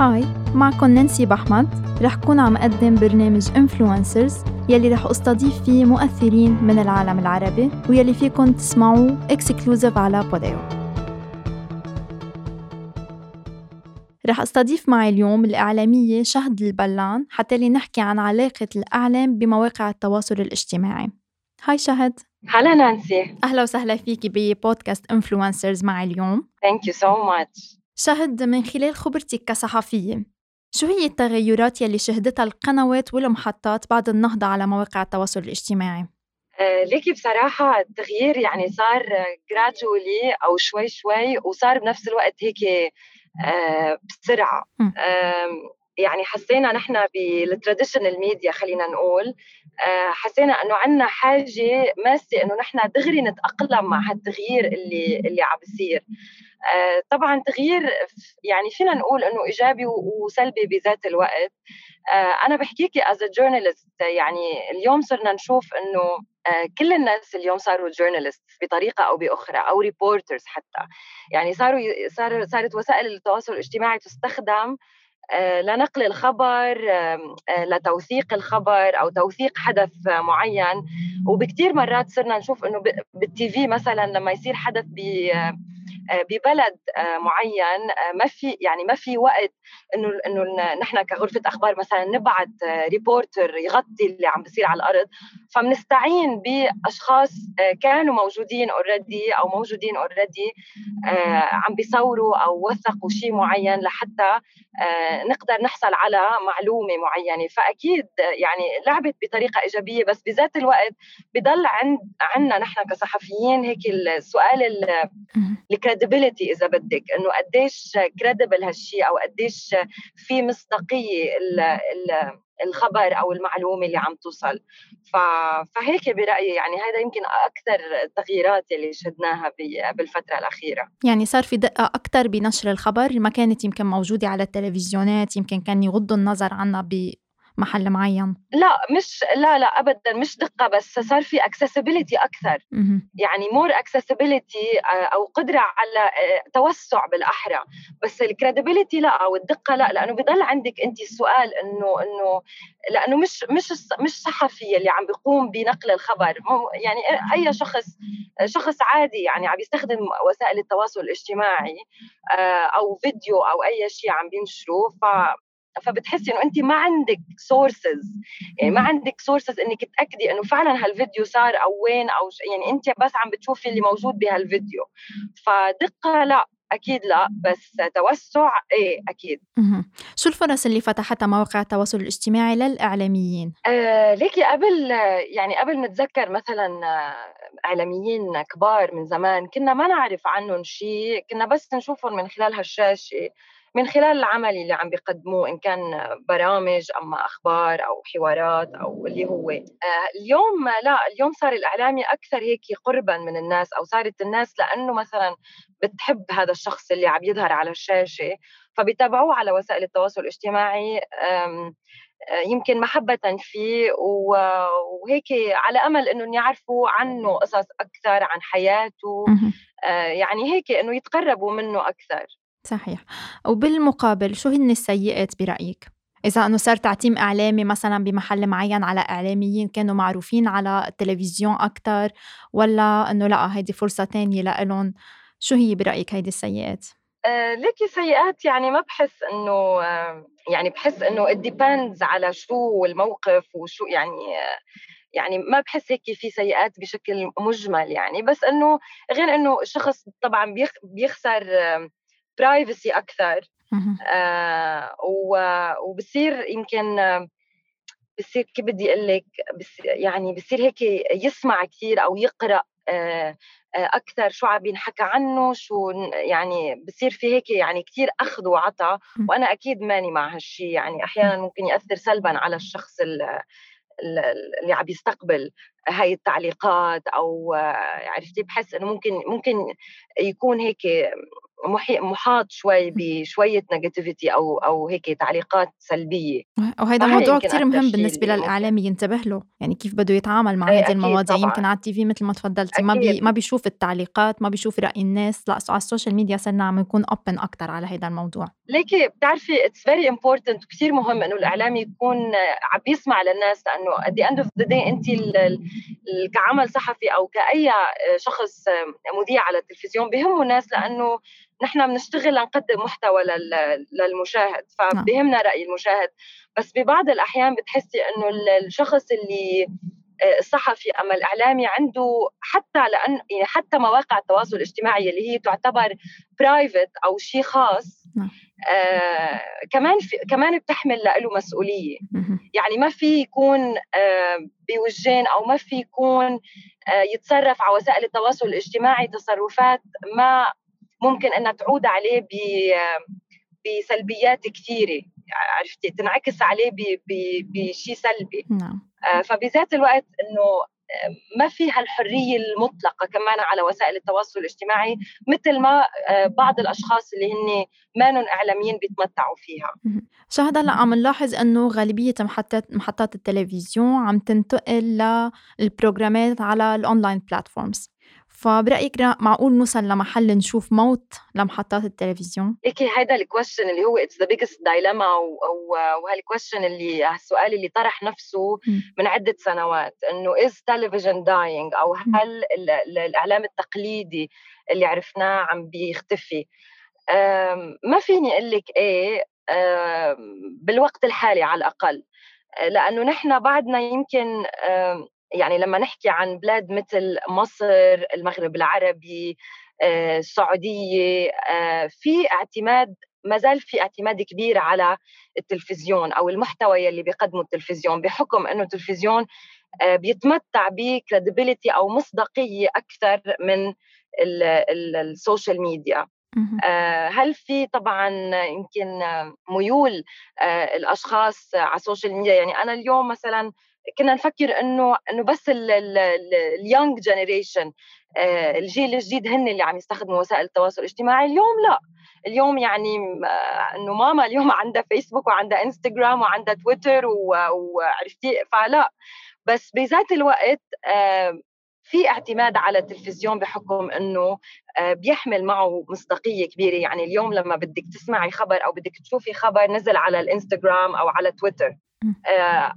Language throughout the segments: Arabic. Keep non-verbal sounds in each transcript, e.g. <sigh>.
Hi معكم نانسي بحمد رح كون عم أقدم برنامج Influencers يلي رح أستضيف فيه مؤثرين من العالم العربي ويلي فيكم تسمعوه exclusive على بوديو. رح أستضيف معي اليوم الإعلامية شهد البلان حتى لي نحكي عن علاقة الإعلام بمواقع التواصل الاجتماعي. Hi شهد. هلا نانسي. أهلا وسهلا فيكي ببودكاست Influencers معي اليوم. Thank you so much شهد من خلال خبرتك كصحفية. شو هي التغيرات يلي شهدتها القنوات والمحطات بعد النهضة على مواقع التواصل الاجتماعي؟ آه ليكي بصراحة التغيير يعني صار gradually أو شوي شوي وصار بنفس الوقت هيك آه بسرعة. يعني حسينا نحن بال traditional media خلينا نقول آه، حسينا إنه عندنا حاجة ماسة إنه نحن دغري نتأقلم مع هالتغيير اللي اللي عم بيصير طبعا تغيير يعني فينا نقول إنه إيجابي وسلبي بذات الوقت. آه، أنا بحكيكي as journalist يعني اليوم صرنا نشوف إنه كل الناس اليوم صاروا journalist بطريقة أو بأخرى أو reporters حتى. يعني صاروا صار صارت وسائل التواصل الاجتماعي تستخدم آه، لنقل الخبر آه، لتوثيق الخبر أو توثيق حدث معين. وبكثير مرات صرنا نشوف إنه بال TV مثلا لما يصير حدث آه، ببلد آه، معين آه، ما في يعني ما في وقت إنه إنه نحن كغرفة أخبار مثلا نبعث reporter يغطي اللي عم بيصير على الأرض فبنستعين بأشخاص كانوا موجودين already أو موجودين already عم بيصوروا أو وثقوا شيء معين لحتى نقدر نحصل على معلومة معينة. فأكيد يعني لعبت بطريقة إيجابية بس بذات الوقت بضل عند عندنا نحن كصحفيين هيك السؤال ال credibility إذا بدك إنه قديش credible هالشيء أو قديش في مصداقية الخبر أو المعلومة اللي عم توصل. فهيك برأيي يعني هذا يمكن أكثر التغييرات اللي شهدناها بالفترة الأخيرة. يعني صار في دقة أكثر بنشر الخبر ما كانت يمكن موجودة على التلفزيونات يمكن كان يغضوا النظر عنها محل معين؟ لا مش لا لا ابدا مش دقة بس صار في accessibility أكثر. يعني مور accessibility آه، أو قدرة على آه، توسع بالأحرى. بس ال credibility لا أو الدقه لا لأنه بضل عندك أنت السؤال إنه إنه لأنه مش مش مش صحفي اللي عم بيقوم بنقل الخبر. يعني أي شخص شخص عادي يعني عم يستخدم وسائل التواصل الاجتماعي آه، أو فيديو أو أي شيء عم بينشره. ف فبتحسي إنه انت ما عندك sources يعني ما عندك sources إنك تأكدي إنه فعلا هالفيديو صار أو وين أو يعني انت بس عم بتشوفي اللي موجود بهالفيديو. فدقة لا أكيد لا بس توسع إيه أكيد. شو الفرص اللي فتحتها مواقع التواصل الاجتماعي للإعلاميين؟ آه ليكي قبل يعني قبل نتذكر مثلا إعلاميين كبار من زمان كنا ما نعرف عنهم شيء كنا بس نشوفهم من خلال هالشاشة. من خلال العمل اللي عم بيقدموه إن كان برامج أما أخبار أو حوارات أو اللي هو آه، اليوم لا اليوم صار الإعلامي أكثر هيك قربا من الناس أو صارت الناس لأنه مثلا بتحب هذا الشخص اللي عم يظهر على الشاشة فبيتابعوه على وسائل التواصل الاجتماعي آه، يمكن محبة فيه وهيك على أمل أنه يعرفوا عنه قصص أكثر عن حياته آه، يعني هيك أنه يتقربوا منه أكثر. صحيح وبالمقابل شو هن السيئات برأيك؟ إذا أنه صار تعتيم إعلامي مثلا بمحل معين على إعلاميين كانوا معروفين على التلفزيون أكتر ولا أنه لا هيدي فرصة تانية لإلهم شو هي برأيك هيدي السيئات؟ آه ليكي سيئات يعني ما بحس إنه آه يعني بحس إنه depends على شو الموقف وشو يعني آه يعني ما بحس هيك في سيئات بشكل مجمل يعني بس إنه غير إنه الشخص طبعا بيخسر برايفسي أكثر. آه وبصير يمكن بصير كيف بدي أقول لك يعني بصير هيك يسمع كثير أو يقرأ آه أكثر شو عم بينحكى عنه شو يعني بصير في هيك يعني كثير أخذ وعطى وأنا أكيد ماني مع هالشيء يعني أحيانا ممكن يأثر سلبا على الشخص اللي عم يستقبل. هاي التعليقات أو عرفتي؟ بحس إنه ممكن ممكن يكون هيك محاط شوي بشوية negativity أو أو هيك تعليقات سلبية. وهذا موضوع كثير مهم بالنسبة للاعلام ينتبه له. يعني كيف بده يتعامل مع إيه، هذه المواضيع؟ يمكن على التي في مثل ما تفضلتي ما بي ما بيشوف التعليقات ما بيشوف رأي الناس. لا على ال social media صرنا عم نكون open أكثر على هذا الموضوع. ليكي بتعرفي it's very important كثير مهم إنه الإعلام يكون عم بيسمع للناس لأنه at the end of the day انت كعمل صحفي أو كأي شخص مذيع على التلفزيون بهمه الناس لأنه نحن بنشتغل لنقدم محتوى للمشاهد نعم. فبهمنا رأي المشاهد بس ببعض الأحيان بتحسي إنه الشخص اللي آه، الصحفي اما الإعلامي عنده حتى لأن يعني حتى مواقع التواصل الاجتماعي اللي هي تعتبر private أو شيء خاص نعم. آه كمان في كمان بتحمل له مسؤولية. يعني ما في يكون آه بوجهين أو ما في يكون آه يتصرف على وسائل التواصل الاجتماعي تصرفات ما ممكن إنها تعود عليه بسلبيات كثيرة. عرفتي تنعكس عليه بشيء سلبي. نعم. آه، فبذات الوقت إنه آه، ما في هالحرية المطلقة كمان على وسائل التواصل الاجتماعي مثل ما آه، بعض الأشخاص اللي هن مانن إعلاميين بيتمتعوا فيها. شهد هلا عم نلاحظ إنه غالبية محطات محطات التلفزيون عم تنتقل للبروجرامات على ال online platforms فبرأيك معقول نوصل لمحل نشوف موت لمحطات التلفزيون؟ هيك هذا ال question اللي هو it's the biggest dilemma وهال question اللي السؤال اللي طرح نفسه من عدة سنوات إنه is television dying أو هل الإعلام التقليدي اللي عرفناه عم بيختفي؟ ما فيني أقول لك إيه بالوقت الحالي على الأقل لأنه نحن بعدنا يمكن يعني لما نحكي عن بلاد مثل مصر المغرب العربي آه، السعودية آه، في اعتماد ما زال في اعتماد كبير على التلفزيون أو المحتوى يلي بيقدمه التلفزيون بحكم إنه التلفزيون آه، بيتمتع ب credibility أو مصداقية أكثر من ال social media. هل في طبعا يمكن ميول الأشخاص على ال social media؟ يعني أنا اليوم مثلا كنا نفكر إنه إنه بس ال young generation آه، الجيل الجديد هن اللي عم يستخدموا وسائل التواصل الاجتماعي. اليوم لا. اليوم يعني آه، إنه ماما اليوم <laughs> عندها فيسبوك وعندها انستغرام وعندها تويتر وعرفتي فلا. بس بذات الوقت آه، في اعتماد على التلفزيون بحكم إنه بيحمل معه مصداقية كبيرة. يعني اليوم لما بدك تسمعي خبر أو بدك تشوفي خبر نزل على الإنستغرام أو على تويتر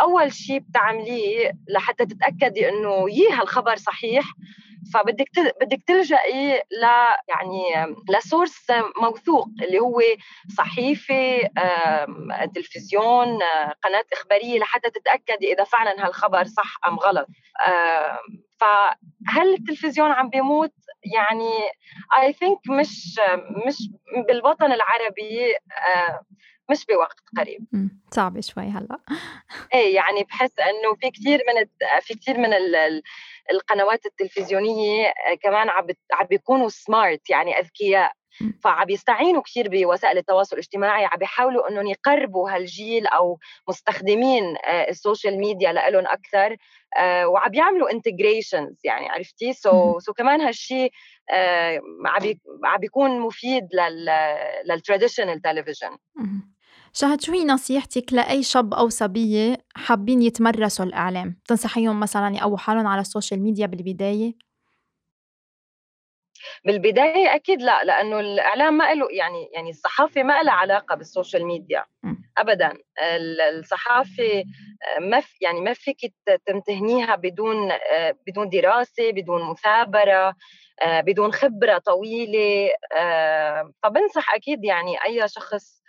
أول شيء بتعمليه لحتى تتأكدي إنه يي هالخبر صحيح فبدك بدك تلجئي ل يعني لسورس موثوق اللي هو صحيفة تلفزيون قناة إخبارية لحتى تتأكدي إذا فعلا هالخبر صح أم غلط. فهل التلفزيون عم بيموت؟ يعني اي ثينك مش مش بالوطن العربي آه، مش بوقت قريب. صعبة شوي هلأ. <laughs> إيه يعني بحس إنه في كثير من في كثير من القنوات التلفزيونية آه، كمان عم بيكونوا سمارت يعني أذكياء. فعم يستعينوا كثير بوسائل التواصل الاجتماعي عم بيحاولوا انهم يقربوا هالجيل أو مستخدمين آه، ال social media لهم أكثر آه، وعم بيعملوا integrations يعني عرفتي؟ so so كمان هالشيء عم بيكون مفيد لل traditional television شهد شو هي نصيحتك لأي شاب أو صبية حابين يتمرسوا الإعلام؟ تنصحيهم مثلا يقووا حالهم على ال social media بالبداية؟ بالبداية أكيد لا لأنه الإعلام ما له يعني يعني الصحافة ما لها علاقة بالسوشيال ميديا ابدا الصحافة ما في يعني ما فيك تمتهنيها بدون بدون دراسة بدون مثابرة بدون خبرة طويلة فبنصح أكيد يعني أي شخص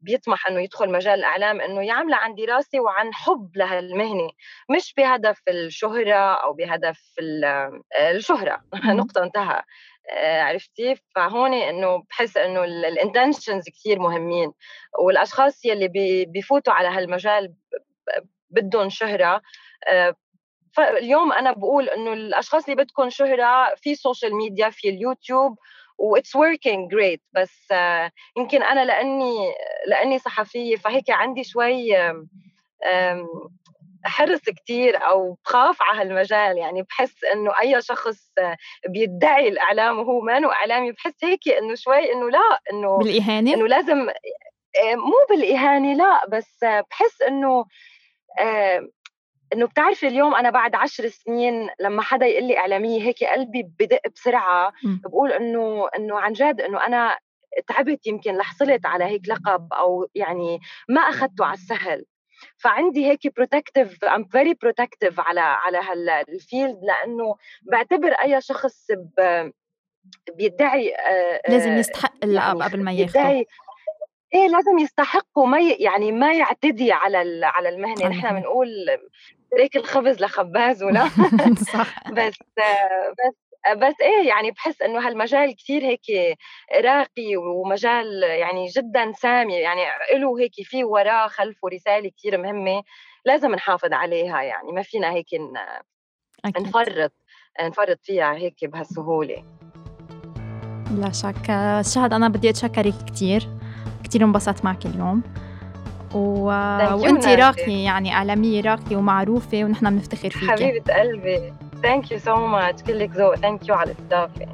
بيطمح إنه يدخل مجال الإعلام إنه يعمل عن دراسة وعن حب لهالمهنة مش بهدف الشهرة أو بهدف الشهرة. <laughs> نقطة انتهى. آه، عرفتي؟ فهون إنه بحس إنه ال intentions كثير مهمين. والأشخاص يلي بيفوتوا على هالمجال بدهم شهرة آه، فاليوم أنا بقول إنه الأشخاص اللي بدكم شهرة في social media في اليوتيوب و it's working great بس يمكن أنا لأني لأني صحفية فهيك عندي شوي حرص كتير أو بخاف على هالمجال. يعني بحس إنه أي شخص بيدعي الإعلام وهو ما إعلامي بحس هيك إنه شوي إنه لا إنه بالإهانة؟ إنه لازم آه، مو بالإهانة لا بس بحس إنه آه، إنه بتعرفي اليوم أنا بعد عشر سنين لما حدا يقول لي إعلامية هيك قلبي بدق بسرعة بقول إنه إنه عن جد إنه أنا تعبت يمكن لحصلت على هيك لقب أو يعني ما اخذته على السهل. فعندي هيك protective I'm very protective على على هال field لأنه بعتبر أي شخص بيدعي آه، لازم يستحق اللقب يعني قبل ما ياخذه إيه لازم يستحق وما يعني ما يعتدي على على المهنة. نحن بنقول تريك الخبز لخباز ولا <laughs> صح. <laughs> بس بس بس إيه يعني بحس إنه هالمجال كثير هيك راقي ومجال يعني جدا سامي يعني له هيك في وراه خلفه رساله كثير مهمة لازم نحافظ عليها يعني ما فينا هيك. نفرط نفرط فيها هيك بهالسهولة. لا شك. شهد أنا بدي أتشكرك كثير كثير انبسطت معك اليوم. و... وانت راقية يعني إعلامية راقية ومعروفة ونحن بنفتخر فيك حبيبة قلبي. thank you so much كلك ذوق. thank you على الاستضافة.